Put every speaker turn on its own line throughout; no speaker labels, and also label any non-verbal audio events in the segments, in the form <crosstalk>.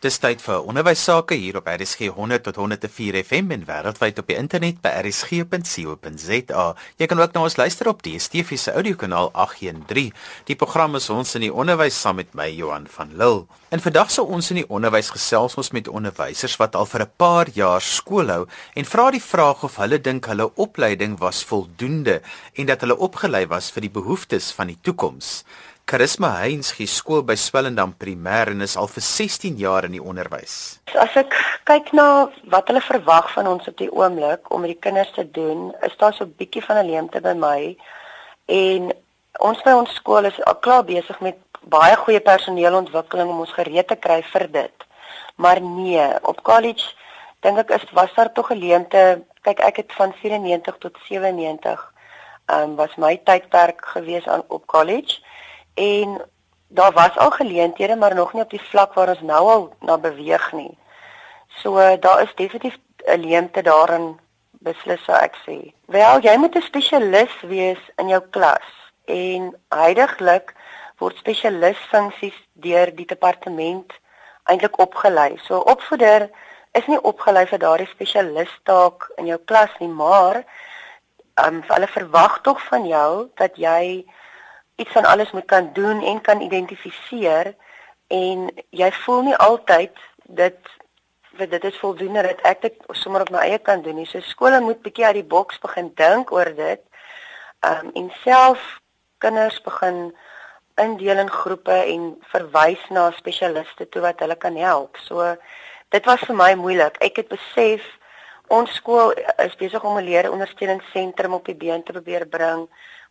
Dis tyd vir onderwys sake hier op RSG 100 tot 104 FM en wêreldwyd op die internet by rsg.co.za. Jy kan ook na ons luister op die DSTV se audiokanaal 813. Die program is ons in die onderwys saam met my Johan van Lille. En vandag sal ons in die onderwys gesels ons met onderwysers wat al vir 'n paar jaar skool hou en vra die vraag of hulle dink hulle opleiding was voldoende en dat hulle opgelei was vir die behoeftes van die toekoms. Charisma Heinz gee skool by Swellendam Primêr en is al vir 16 jaar in die onderwys.
As ek kyk na wat hulle verwag van ons op die oomblik om met die kinders te doen, is daar so 'n bietjie van 'n leemte by my. En ons by ons skool is al klaar besig met baie goeie personeelontwikkeling om ons gereed te kry vir dit. Maar nee, op college dink ek is was daar tog 'n leemte. Kyk, ek het van 94 tot 97 ehm um, was my tydperk gewees aan op college en daar was al geleenthede maar nog nie op die vlak waar ons nou al na beweeg nie. So daar is definitief 'n leemte daarin beslis sou ek sê. Wel, jy moet 'n spesialis wees in jou klas en heidaglik word spesialisfunksies deur die departement eintlik opgelei. So opvoeder is nie opgelei vir daardie spesialistaak in jou klas nie, maar um, hulle verwag tog van jou dat jy iets van alles moet kan doen en kan identifiseer en jy voel nie altyd dit vir dit is voldoende dat ek dit sommer op my eie kan doen nie. So skole moet bietjie uit die boks begin dink oor dit. Um en self kinders begin indeel in groepe en verwys na spesialiste toe wat hulle kan help. So dit was vir my moeilik. Ek het besef ons skool is besig om 'n leer ondersteuningsentrum op die been te probeer bring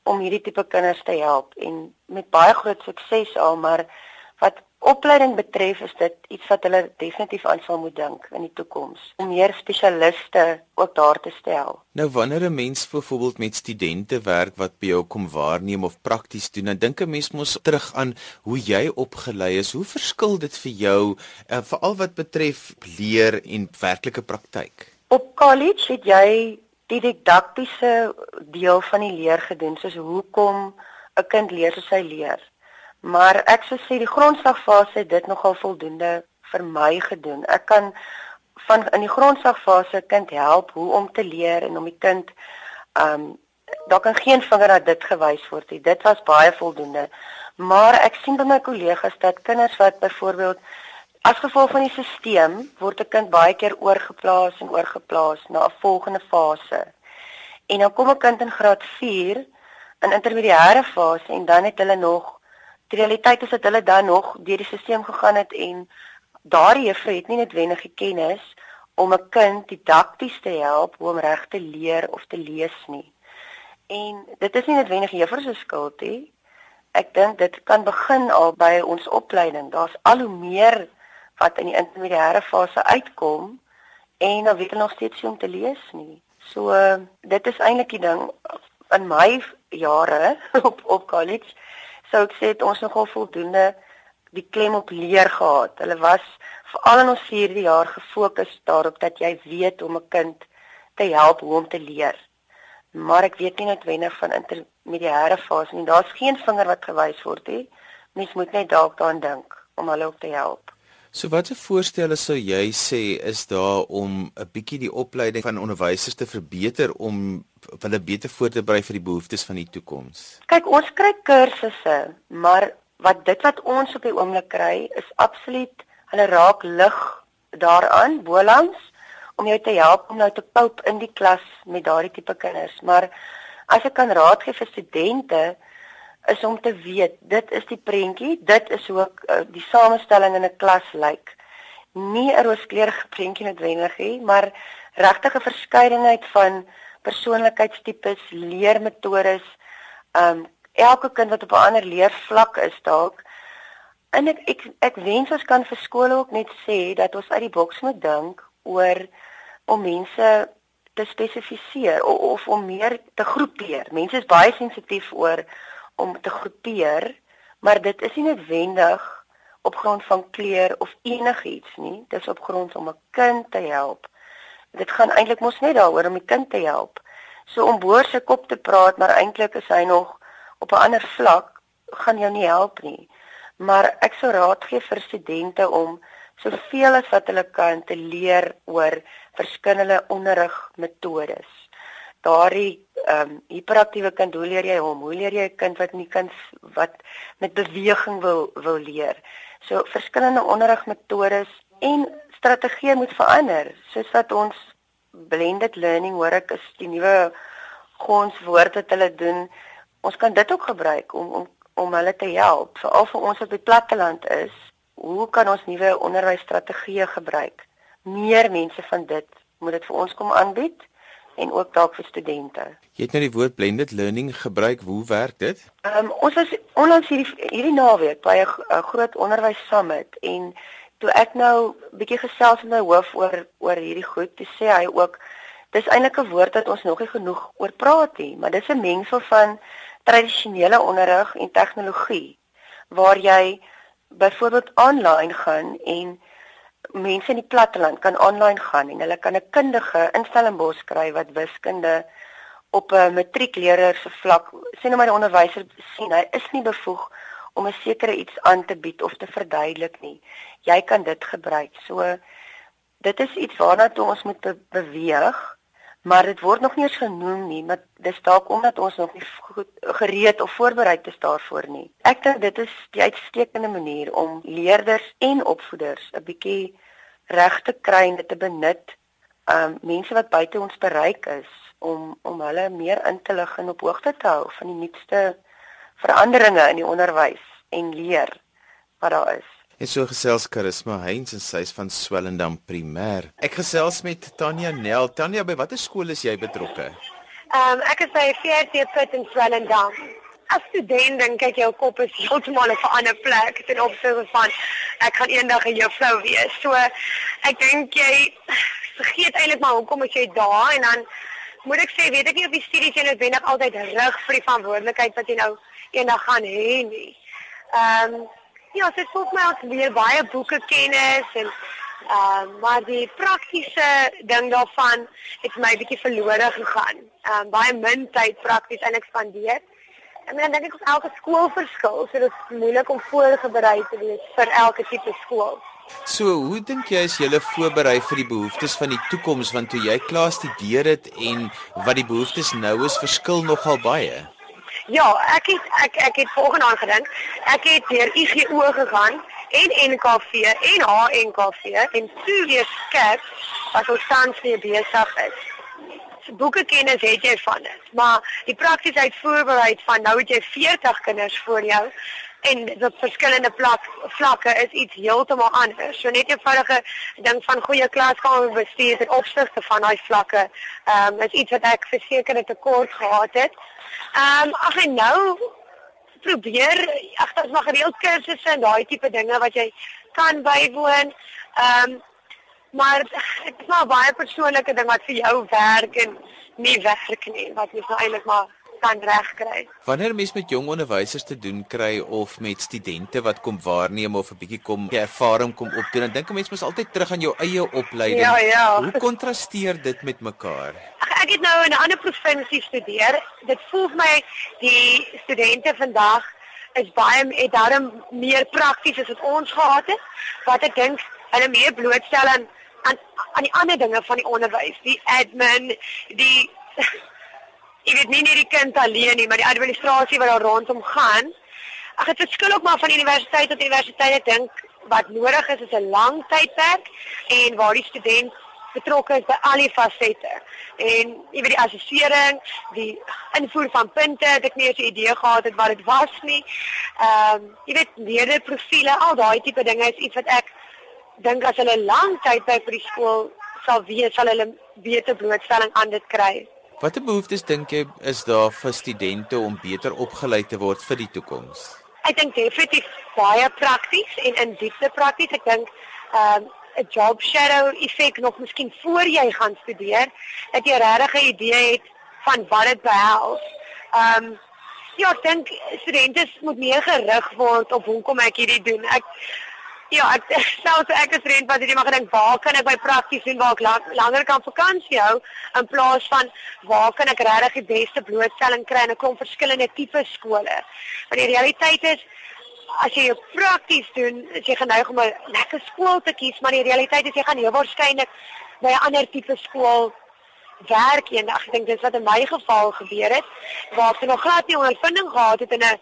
om hierdie tipe kinders te help en met baie groot sukses al maar wat opleiding betref is dit iets wat hulle definitief aan sal moet dink in die toekoms om meer spesialiste ook daar te stel.
Nou wanneer 'n mens byvoorbeeld met studente werk wat by jou kom waarneem of prakties doen, dan dink 'n mens mos terug aan hoe jy opgelei is. Hoe verskil dit vir jou uh, veral wat betref leer en werklike praktyk?
Op college het jy die didaktiese deel van die leer gedoen soos hoekom 'n kind leer soos hy leer. Maar ek sou sê die grondslagfase het dit nogal voldoende vir my gedoen. Ek kan van in die grondslagfase kind help hoe om te leer en om die kind um daar kan geen vinger na dit gewys word nie. Dit was baie voldoende. Maar ek sien by my kollegas dat kinders wat byvoorbeeld As gevolg van die stelsel word 'n kind baie keer oorgeplaas en oorgeplaas na 'n volgende fase. En dan kom 'n kind in graad 4 in intermediêre fase en dan het hulle nog die realiteit is dat hulle dan nog deur die stelsel gegaan het en daardie juffrou het nie noodwendig kennis om 'n kind didakties te help hoe om reg te leer of te lees nie. En dit is nie noodwendig juffrou se skuld nie. Ek dink dit kan begin al by ons opleiding. Daar's al hoe meer wat in die intermediêre fase uitkom en dan weet hulle nog steeds hoe om te lees nie. So dit is eintlik die ding in my jare <laughs> op op college sou ek sê het ons nogal voldoende die klem op leer gehad. Hulle was veral in ons 4de jaar gefokus daarop dat jy weet hoe om 'n kind te help hoe om te leer. Maar ek weet nie noodwendig van intermediêre fase nie. Daar's geen vinger wat gewys word nie. Mens moet net dalk daaraan dink om hulle ook te help.
So watse voorstelle sou jy sê is daar om 'n bietjie die opleiding van onderwysers te verbeter om hulle beter voor te berei vir die behoeftes van die toekoms?
Kyk, ons kry kursusse, maar wat dit wat ons op die oomblik kry is absoluut hulle raak lig daaraan bolangs om jou te help om nou te cope in die klas met daardie tipe kinders. Maar as ek kan raad gee vir studente, is om te weet dit is die prentjie, dit is hoe uh, die samestelling in 'n klas lyk. Nie 'n rooskleurige prentjie noodwendig nie, maar regtig 'n verskeidenheid van persoonlikheidstipes, leermetodes. Um elke kind wat op 'n ander leervlak is dalk en ek ek ek wens ons kan vir skole ook net sê dat ons uit die boks moet dink oor om mense te spesifiseer of, of om meer te groepeer. Mense is baie sensitief oor om te groepeer, maar dit is nie noodwendig op grond van kleur of enigiets nie. Dit is op grond om 'n kind te help. Dit gaan eintlik mos net daaroor om die kind te help. So om boor se kop te praat, maar eintlik is hy nog op 'n ander vlak, gaan jou nie help nie. Maar ek sou raad gee vir studente om soveel as wat hulle kan te leer oor verskillende onderrigmetodes. Daardie ehm um, hiperaktiewe kind, hoe leer jy hom? Hoe leer jy 'n kind wat nie kan wat met beweging wil wil leer? So verskillende onderrigmetodes en strategieë moet verander, soos wat ons blended learning hoor ek is die nuwe gonswoord wat hulle doen. Ons kan dit ook gebruik om om om hulle te help, veral vir ons wat op die platteland is. Hoe kan ons nuwe onderwysstrategieë gebruik? Meer mense van dit moet dit vir ons kom aanbied en ook dalk vir studente.
Jy het nou die woord blended learning gebruik. Hoe werk dit?
Ehm um, ons was onlangs hierdie hierdie naweek by 'n groot onderwys summit en toe ek nou bietjie gesels met my hoof oor oor hierdie goed, toe sê hy ook dis eintlik 'n woord wat ons nog nie genoeg oor praat nie, maar dis 'n mengsel van tradisionele onderrig en tegnologie waar jy byvoorbeeld aanlyn gaan en mense in die platteland kan aanlyn gaan en hulle kan 'n kundige instellingbos kry wat wiskunde op 'n matriekleerder se vlak sien nou maar die onderwyser sien hy is nie bevoeg om 'n sekere iets aan te bied of te verduidelik nie. Jy kan dit gebruik. So dit is iets waarna toe ons moet be beweeg maar dit word nog nie eens genoem nie, maar dis dalk omdat ons nog nie goed gereed of voorberei is daarvoor nie. Ek dink dit is die uitstekende manier om leerders en opvoeders 'n bietjie reg te kry en dit te benut. Um mense wat buite ons bereik is om om hulle meer in te lig en op hoogte te hou van die nuutste veranderinge in die onderwys en leer wat daar is.
En so gesels Karisma Heinz en sy's van Swellendam Primêr. Ek gesels met Tanya Nel. Tanya, by watter skool is jy betrokke?
Ehm um, ek is by VRT Put in Swellendam. As student dink ek jou kop is heeltemal op 'n ander plek ten opsigte van ek gaan eendag 'n juffrou wees. So ek dink jy vergeet eintlik maar hoekom as jy daar en dan moet ek sê weet ek nie of die studies jy noodwendig altyd rig vir die verantwoordelikheid wat jy nou eendag gaan hê nie. Ehm um, Ja, dit voel my ons leer baie boeke kennis en uh, maar die praktiese ding daarvan het my bietjie verlore gegaan. Um, baie min tyd prakties in ekspandeer. En dan dink ek elke skool verskil, so dit is moeilik om voorberei te wees vir elke tipe skool.
So, hoe dink jy is jy voorberei vir die behoeftes van die toekoms want toe jy klaar studeer het en wat die behoeftes nou is, verskil nogal baie.
Ja, ek het ek ek het volgende aan gedink. Ek het deur IGO gegaan en NKV en HNKV en toe weer skep wat ons tans mee besig is. So boeke kennis het jy van dit, maar die praktiese uitvoerberei van nou het jy 40 kinders voor jou en op verskillende plak, vlakke is iets heeltemal anders. So net 'n eenvoudige ding van goeie klaskamer bestuur en opsigte van daai vlakke, ehm um, is iets wat ek verseker 'n tekort gehad het. Ehm um, ag en nou probeer ag daar's nog gereeld kursusse en daai tipe dinge wat jy kan bywoon. Ehm um, maar dit is maar baie persoonlike ding wat vir jou werk en nie werk nie wat jy nou eintlik maar kan regkry.
Wanneer mens met jong onderwysers te doen kry of met studente wat kom waarneem of 'n bietjie kom ervaring kom opdoen, dan dink 'n mens mos altyd terug aan jou eie opleiding.
Ja, ja.
Hoe kontrasteer dit met mekaar?
Ag ek het nou in 'n ander provinsie studeer. Dit voel vir my die studente vandag is baie het daarom meer prakties as wat ons gehad het. Wat ek dink hulle meer blootstel aan aan aan die ander dinge van die onderwys, die admin, die jy weet nie net die kind alleen nie, maar die administrasie wat daar rondom gaan. Ag dit verskil ook maar van universiteit tot universiteit. Ek dink wat nodig is is 'n lang tydperk en waar die student betrokke is by al die fasette. En jy weet die assessering, die invoer van punte, het ek nie eens 'n idee gehad het wat dit was nie. Ehm um, jy weet leerde profile, al daai tipe dinge is iets wat ek dink as hulle lang tyd by vir die skool sal weet, sal hulle beter blootstelling aan dit kry.
Watter behoeftes dink jy is daar vir studente om beter opgelei te word vir die toekoms?
Ek dink definitief baie prakties en in diepte prakties. Ek dink ehm, 'n um, job shadow effek nog miskien voor jy gaan studeer, dat jy regtig 'n idee het van wat dit behels. Ehm um, ja, ek dink studente moet meer gerig word op hoekom ek hierdie doen. Ek Ja, ek <laughs> selfs ek is rent wat jy maar gedink waar kan ek by prakties doen waar ek lang, langer kan vakansie hou in plaas van waar kan ek regtig die beste blootstelling kry in 'n klomp verskillende tipe skole. Want die realiteit is as jy prakties doen, is jy geneig om 'n lekker skool te kies, maar die realiteit is jy gaan heel waarskynlik by 'n ander tipe skool werk eendag. Ek dink dis wat in my geval gebeur het, waar ek nog glad nie ondervinding gehad het in 'n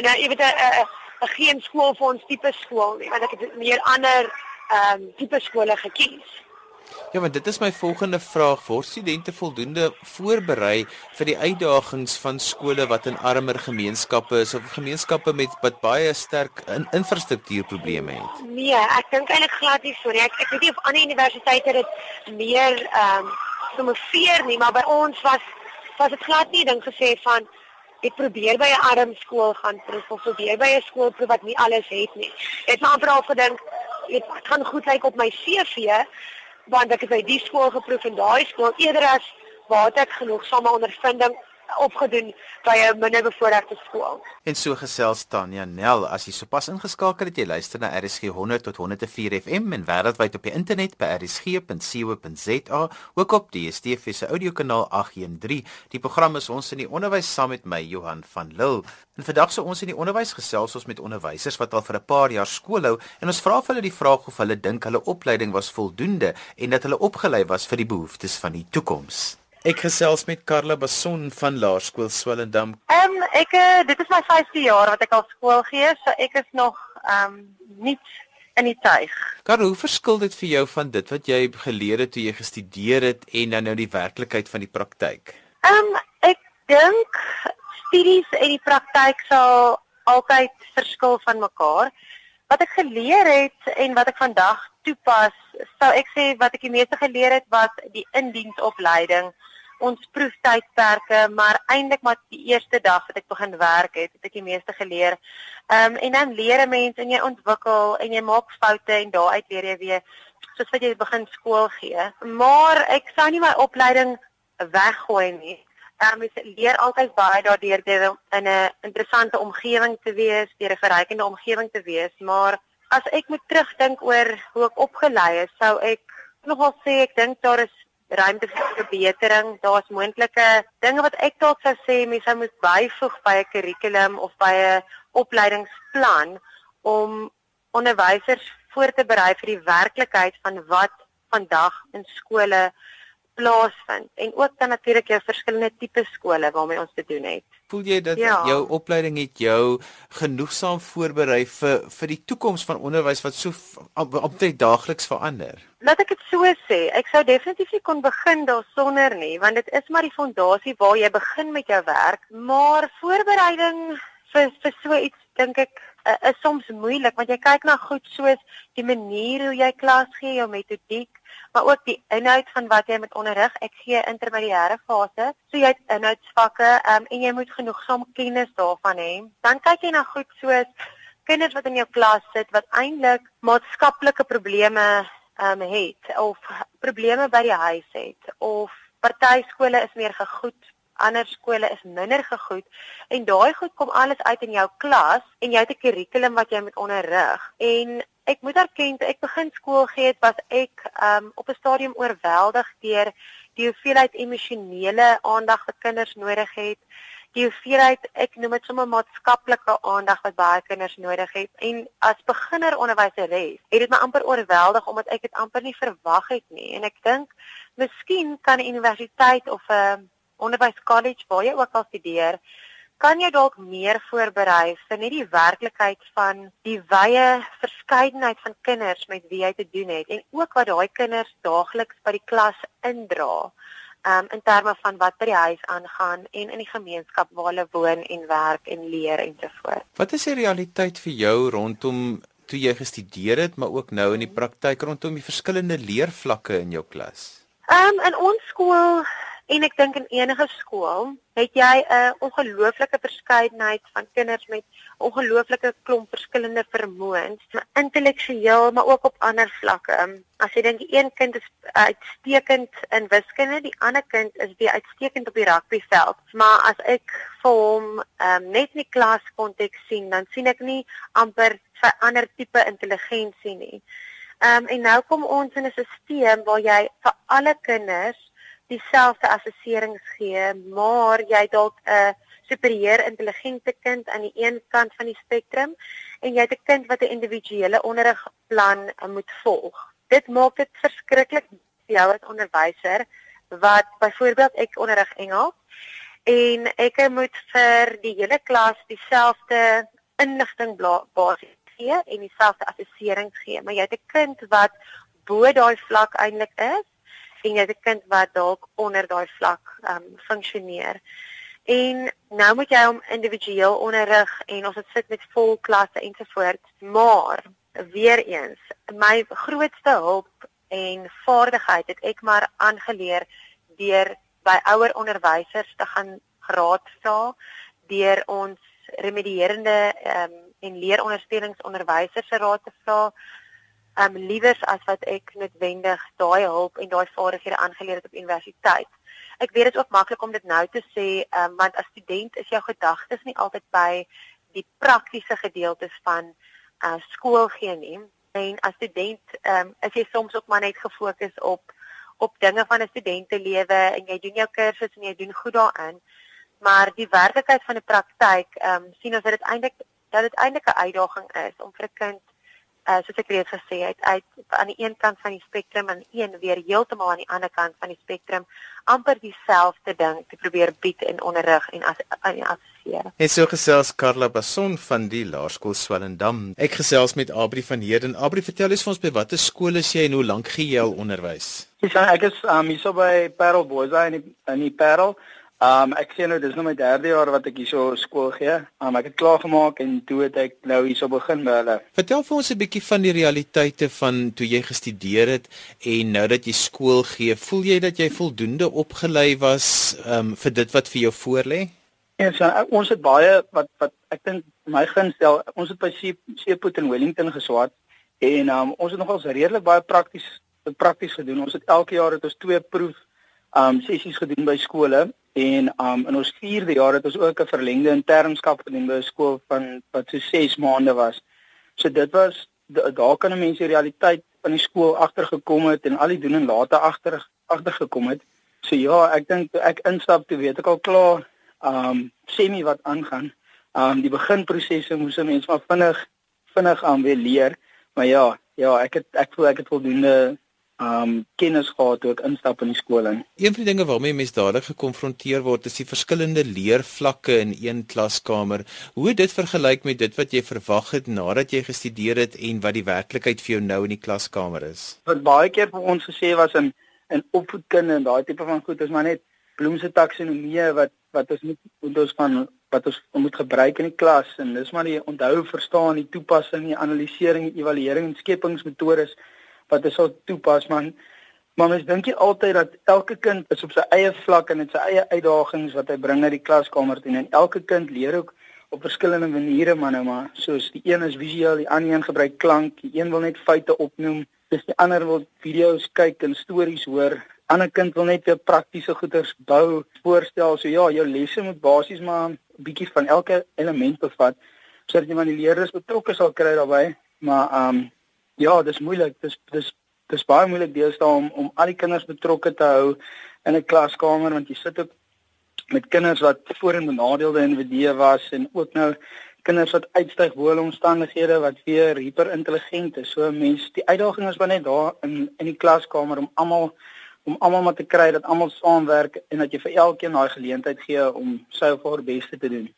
in 'n jy weet 'n geen skool vir ons tipe skool nie, want ek het meer ander ehm um, tipe skole gekies.
Ja, want dit is my volgende vraag. Word studente voldoende voorberei vir die uitdagings van skole wat in armer gemeenskappe is of gemeenskappe met wat baie sterk in infrastruktuurprobleme het?
Nee, ek dink eintlik glad nie so nie. Ek ek weet nie of ander universiteite dit meer ehm um, promoveer nie, maar by ons was was dit glad nie ding gesê van ek probeer by 'n arm skool gaan proef of probeer by 'n skool proef wat nie alles het nie. Het maar amper al gedink, dit gaan goed lyk op my CV, want ek het by die skool geproef en daai skool eerder as waar ek genoegsame ondervinding opgedoen by 'n minderbevoorregte skool.
En so gesels Tanya Nel, as jy sopas ingeskakel het, jy luister na RSG 100 tot 104 FM en wêreldwyd op die internet by rsg.co.za, ook op die DSTV se audiokanaal 813. Die program is ons in die onderwys saam met my Johan van Lille. En vandag sou ons in die onderwys gesels ons met onderwysers wat al vir 'n paar jaar skool hou en ons vra vir hulle die vraag of hulle dink hulle opleiding was voldoende en dat hulle opgelei was vir die behoeftes van die toekoms. Ek gesels met Karla Bason van Laerskool Swellendam.
Ehm um, ek uh, dit is my 5de jaar wat ek al skool gee, so ek is nog ehm um, nie in die tuig.
Karla, hoe verskil dit vir jou van dit wat jy geleer het toe jy gestudeer het en dan nou die werklikheid van die praktyk?
Ehm um, ek dink studies en die praktyk sal altyd verskil van mekaar. Wat ek geleer het en wat ek vandag toepas, sou ek sê wat ek die meeste geleer het was die indiensopleiding ons proeftydperke, maar eintlik maar die eerste dag wat ek begin werk het, het ek die meeste geleer. Ehm um, en dan leer 'n mens en jy ontwikkel en jy maak foute en daaruit leer jy weer soos wat jy begin skool gee. Maar ek sou nie my opleiding weggooi nie. Ehm um, ek leer altyd baie daardeur deur in 'n interessante omgewing te wees, deur 'n verrykende omgewing te wees, maar as ek moet terugdink oor hoe ek opgelei is, sou ek nogal sê ek dink daar is ruimte vir verbetering. Daar's moontlike dinge wat ek dalk sou sê mense moet byvoeg by 'n kurrikulum of by 'n opleidingsplan om onderwysers voor te berei vir die werklikheid van wat vandag in skole plaasvind en ook dan natuurlik jou verskillende tipe skole waarmee ons te doen het.
Voel jy dat ja. jou opleiding het jou genoegsaam voorberei vir vir die toekoms van onderwys wat so omtrent daagliks verander?
Laat ek dit so sê, ek sou definitief nie kon begin daarsonder nie, want dit is maar die fondasie waar jy begin met jou werk, maar voorbereiding vir vir so iets dink ek uh, is soms moeilik want jy kyk na goed soos die manier hoe jy klas gee, jou metodiek, maar ook die inhoud van wat jy met onderrig. Ek gee intermediêre fase, so jy het inhoudsvakke um, en jy moet genoegsaam kennis daarvan hê. Dan kyk jy na goed soos kinders wat in jou klas sit wat eintlik maatskaplike probleme um, het of probleme by die huis het of party skole is meer gegoed ander skole is minder gegoed en daai goed kom alles uit in jou klas en jy het 'n kurrikulum wat jy moet onderrig. En ek moet erken ek begin skool gee het was ek um, op 'n stadium oorweldig deur die hoeveelheid emosionele aandag wat kinders nodig het die hoeveelheid ek noem dit sommer maatskaplike aandag wat baie kinders nodig het. En as beginner onderwyseres het dit my amper oorweldig omdat ek dit amper nie verwag het nie. En ek dink miskien kan 'n universiteit of 'n onderwyskollege waar jy ook al studeer kan jy dalk meer voorberei vir net die werklikheid van die wye verskeidenheid van kinders met wie jy te doen het en ook wat daai kinders daagliks by die klas indra um, in terme van wat by die huis aangaan en in die gemeenskap waar hulle woon en werk en leer en so voort.
Wat is die realiteit vir jou rondom toe jy gestudeer het, maar ook nou in die praktyk rondom die verskillende leervlakke in jou klas?
Um in ons skool En ek dink in enige skool het jy 'n ongelooflike verskeidenheid van kinders met ongelooflike klomp verskillende vermoëns, intellektueel maar ook op ander vlakke. As jy dink die een kind is uitstekend in wiskunde, die ander kind is baie uitstekend op die rugbyveld, maar as ek vir hom um, net in die klaskonteks sien, dan sien ek nie amper 'n ander tipe intelligensie nie. Ehm um, en nou kom ons in 'n stelsel waar jy vir alle kinders dieselfde assesserings gee, maar jy dalk 'n superieur intelligente kind aan die een kant van die spektrum en jy het 'n kind wat 'n individuele onderrigplan uh, moet volg. Dit maak dit verskriklik vir jou as onderwyser wat byvoorbeeld ek onderrig Engels en ek moet vir die hele klas dieselfde inligting basies gee en dieselfde assessering gee, maar jy het 'n kind wat bo daai vlak eintlik is en jy 'n kind wat dalk onder daai vlak ehm um, funksioneer. En nou moet jy hom individueel onderrig en ons het sit met vol klasse ensovoorts, maar weer eens, my grootste hulp en vaardigheid het ek maar aangeleer deur by ouer onderwysers te gaan raad vra, deur ons remedierende ehm um, en leerondersteuningsonderwysers se raad te vra um liewers as wat ek noodwendig daai hulp en daai vaardighede aangeleer het op universiteit. Ek weet dit is ook maklik om dit nou te sê, um want as student is jou gedagtes nie altyd by die praktiese gedeeltes van uh skool gee nie. En as student um is jy soms ook maar net gefokus op op dinge van 'n studentelewe en jy doen jou kursus en jy doen goed daarin. Maar die werklikheid van die praktyk um sien ons dat dit eintlik dat dit eintlik 'n uitdaging is om vir 'n kind uh, soos ek reeds gesê het uit aan die een kant van die spektrum en een weer heeltemal aan die ander kant van die spektrum amper dieselfde ding te probeer bied in onderrig en as aan die assesseer.
En so gesels Karla Bason van die Laerskool Swellendam. Ek gesels met Abri van Heerden. Abri, vertel eens vir ons by watter skool is jy en hoe lank gee jy al onderwys?
Ja, ek is um, hier so by Parel Boys in die, in die Parel. Um ek sien nou dis nou my derde jaar wat ek hierso skool gee. Um ek het klaar gemaak en toe het ek nou hierso begin by hulle.
Vertel vir ons 'n bietjie van die realiteite van toe jy gestudeer het en nou dat jy skool gee. Voel jy dat jy voldoende opgelei was um vir dit wat vir jou voorlê?
Ja, so, ons het baie wat wat ek dink my gunstel, ons het by Seepoort in Wellington geswaat en um ons het nogals redelik baie prakties prakties gedoen. Ons het elke jaar het ons twee proef um sessies gedoen by skole En um in ons 4de jaar het ons ook 'n verlengde internskap gedoen by 'n skool van wat so 6 maande was. So dit was daar kan 'n mens die realiteit van die skool agtergekom het en al die doen en late agter agtergekom het. So ja, ek dink toe ek instap toe weet ek al klaar um semi wat aangaan. Um die beginprosesse moes 'n mens maar vinnig vinnig aan weer leer. Maar ja, ja, ek het ek voel ek het voldoende um kennis gehad toe ek instap in die skool in.
Een van die dinge waarmee mense dadelik gekonfronteer word is die verskillende leervlakke in een klaskamer. Hoe het dit vergelyk met dit wat jy verwag het nadat jy gestudeer het en wat die werklikheid vir jou nou in die klaskamer is?
Wat baie keer vir ons gesê was in in opvoedkunde en daai tipe van goed is maar net bloemse taksonomie wat wat ons moet moet ons van wat ons moet gebruik in die klas en dis maar die onthou, verstaan, die toepassing, die analisering, die evaluering en skepingsmetodes wat is sal toepas man. Maar mens dink jy altyd dat elke kind is op sy eie vlak en het sy eie uitdagings wat hy bring na die klaskamer toe en elke kind leer ook op verskillende maniere man nou maar soos die een is visueel, die ander een gebruik klank, die een wil net feite opnoem, dis die ander wil video's kyk en stories hoor. Ander kind wil net weer praktiese goeders bou, voorstel. So ja, jou lesse moet basies maar 'n bietjie van elke element bevat sodat jy van die leerders betrokke sal kry daarbey. Maar ehm um, Ja, dis moeilik. Dis dis dis baie moeilik deesdae om om al die kinders betrokke te hou in 'n klaskamer want jy sit ook met kinders wat voorheen benadeelde individue was en ook nou kinders wat uitstyg bo hulle omstandighede wat weer hiperintelligent is. So mense, die uitdaging is maar net daar in in die klaskamer om almal om almal maar te kry dat almal saamwerk en dat jy vir elkeen daai geleentheid gee om sy of haar beste te doen.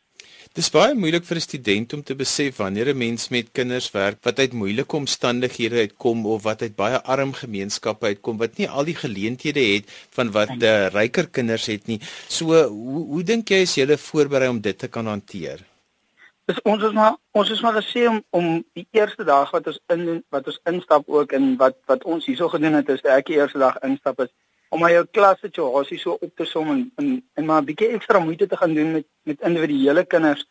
Dis baie moeilik vir 'n student om te besef wanneer 'n mens met kinders werk wat uit moeilike omstandighede uitkom of wat uit baie arm gemeenskappe uitkom wat nie al die geleenthede het van wat uh, ryker kinders het nie. So hoe hoe dink jy is jy voorberei om dit te kan hanteer?
Dis ons is maar ons is maar gesê om om die eerste dag wat ons in wat ons instap ook en wat wat ons hierso gedoen het is ek die eerste dag instap is om my klas situasie so op te som en en, en maar 'n bietjie ekstra moeite te gaan doen met met individuele kinders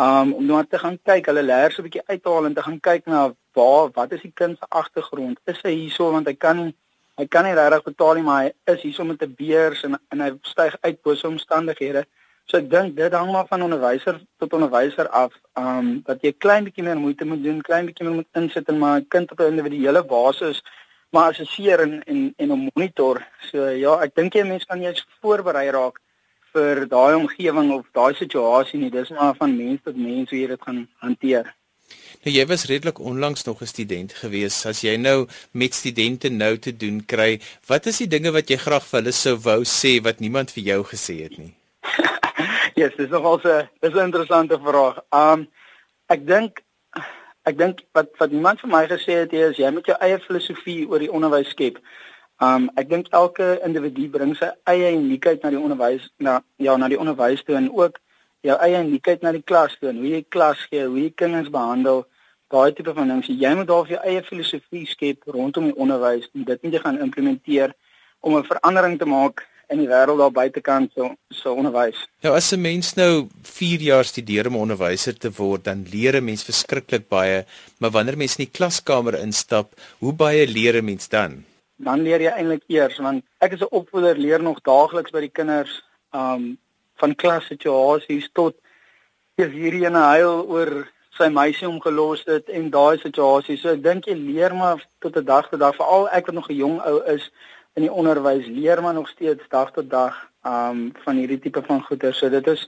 um, om nou te gaan kyk, hulle leer so 'n bietjie uithaal en te gaan kyk na waar wat is die kind se agtergrond? Is hy hierso want hy kan hy kan nie regtig betaal nie, maar hy is hierso met 'n beurs en en hy styg uit bo so omstandighede. So ek dink dit hang maar van onderwyser tot onderwyser af. Um dat jy klein bietjie meer moeite moet doen, klein bietjie meer moet insit en maar 'n kind op 'n individuele basis maar assesseer en en en 'n monitor. So ja, ek dink jy mense kan jy's voorberei raak vir daai omgewing of daai situasie nie. Dis maar van mens tot mens hoe jy dit gaan hanteer.
Nou jy was redelik onlangs nog 'n student gewees. As jy nou met studente nou te doen kry, wat is die dinge wat jy graag vir hulle sou wou sê wat niemand vir jou gesê het nie?
Ja, <laughs> yes, dis nogal 'n dis 'n interessante vraag. Um ek dink ek dink wat wat iemand vir my gesê het is jy moet jou eie filosofie oor die onderwys skep. Um ek dink elke individu bring sy eie uniekheid na die onderwys na ja na die onderwys toe en ook jou eie uniekheid na die klas toe en hoe jy klas gee, hoe jy kinders behandel, daai tipe van dinge. Jy moet daar jou eie filosofie skep rondom die onderwys en dit moet jy gaan implementeer om 'n verandering te maak in die wêreld daar buitekant so so onderwys.
Nou as 'n mens nou 4 jaar studeer om 'n onderwyser te word, dan leer 'n mens verskriklik baie, maar wanneer mens in die klaskamer instap, hoe baie leer 'n mens dan?
Dan leer jy eintlik eers want ek is 'n opvoeder, leer nog daagliks by die kinders, um van klassituasies tot jy hierdie ene huil oor sy meisie omgelos het en daai situasie. So ek dink jy leer maar tot 'n dag tot dag, veral ek wat nog 'n jong ou is in die onderwys, leer maar nog steeds dag tot dag um van hierdie tipe van goeder. So dit is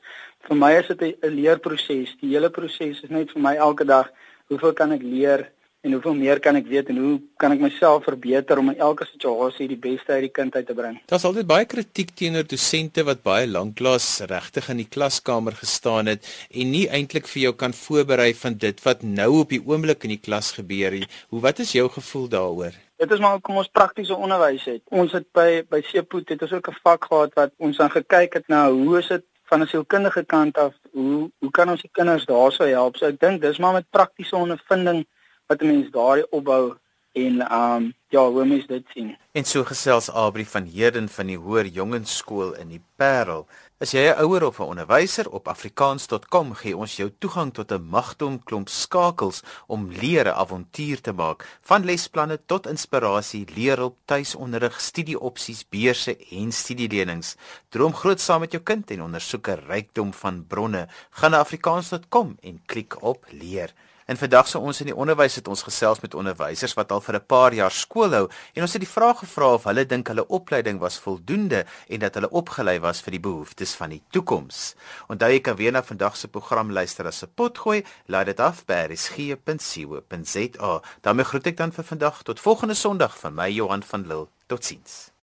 vir my is dit 'n leerproses. Die hele proses is net vir my elke dag, hoeveel kan ek leer? en hoeveel meer kan ek weet en hoe kan ek myself verbeter om in elke situasie die beste uit die kind uit te bring.
Daar's altyd baie kritiek teenoor dosente wat baie lanklaas regtig in die klaskamer gestaan het en nie eintlik vir jou kan voorberei van dit wat nou op die oomblik in die klas gebeur nie. Hoe wat is jou gevoel daaroor?
Dit is maar kom ons praktiese onderwys het. Ons het by by Seepoet het ons ook 'n vak gehad wat ons dan gekyk het na hoe is dit van 'n sielkundige kant af, hoe hoe kan ons die kinders daarso help? So ek dink dis maar met praktiese ondervinding wat 'n mens daardie opbou en ehm um, ja, hoe mens dit sien.
En so gesels Abri van Heden van die Hoër Jongensskool in die Parel. As jy 'n ouer of 'n onderwyser op afrikaans.com gee ons jou toegang tot 'n magdom klomp skakels om leer 'n avontuur te maak, van lesplanne tot inspirasie, leerhulp, tuisonderrig, studieopsies, beurse en studielenings. Droom groot saam met jou kind en ondersoek 'n rykdom van bronne. Gaan na afrikaans.com en klik op leer. En vandag sou ons in die onderwys het ons gesels met onderwysers wat al vir 'n paar jaar skool hou en ons het die vraag gevra of hulle dink hulle opleiding was voldoende en dat hulle opgelei was vir die behoeftes van die toekoms. Onthou jy kan weer na vandag se program luister as 'n potgooi, laai dit af by resgep.co.za. daarmee groet ek dan vir vandag tot volgende Sondag van my Johan van Lille. Totsiens.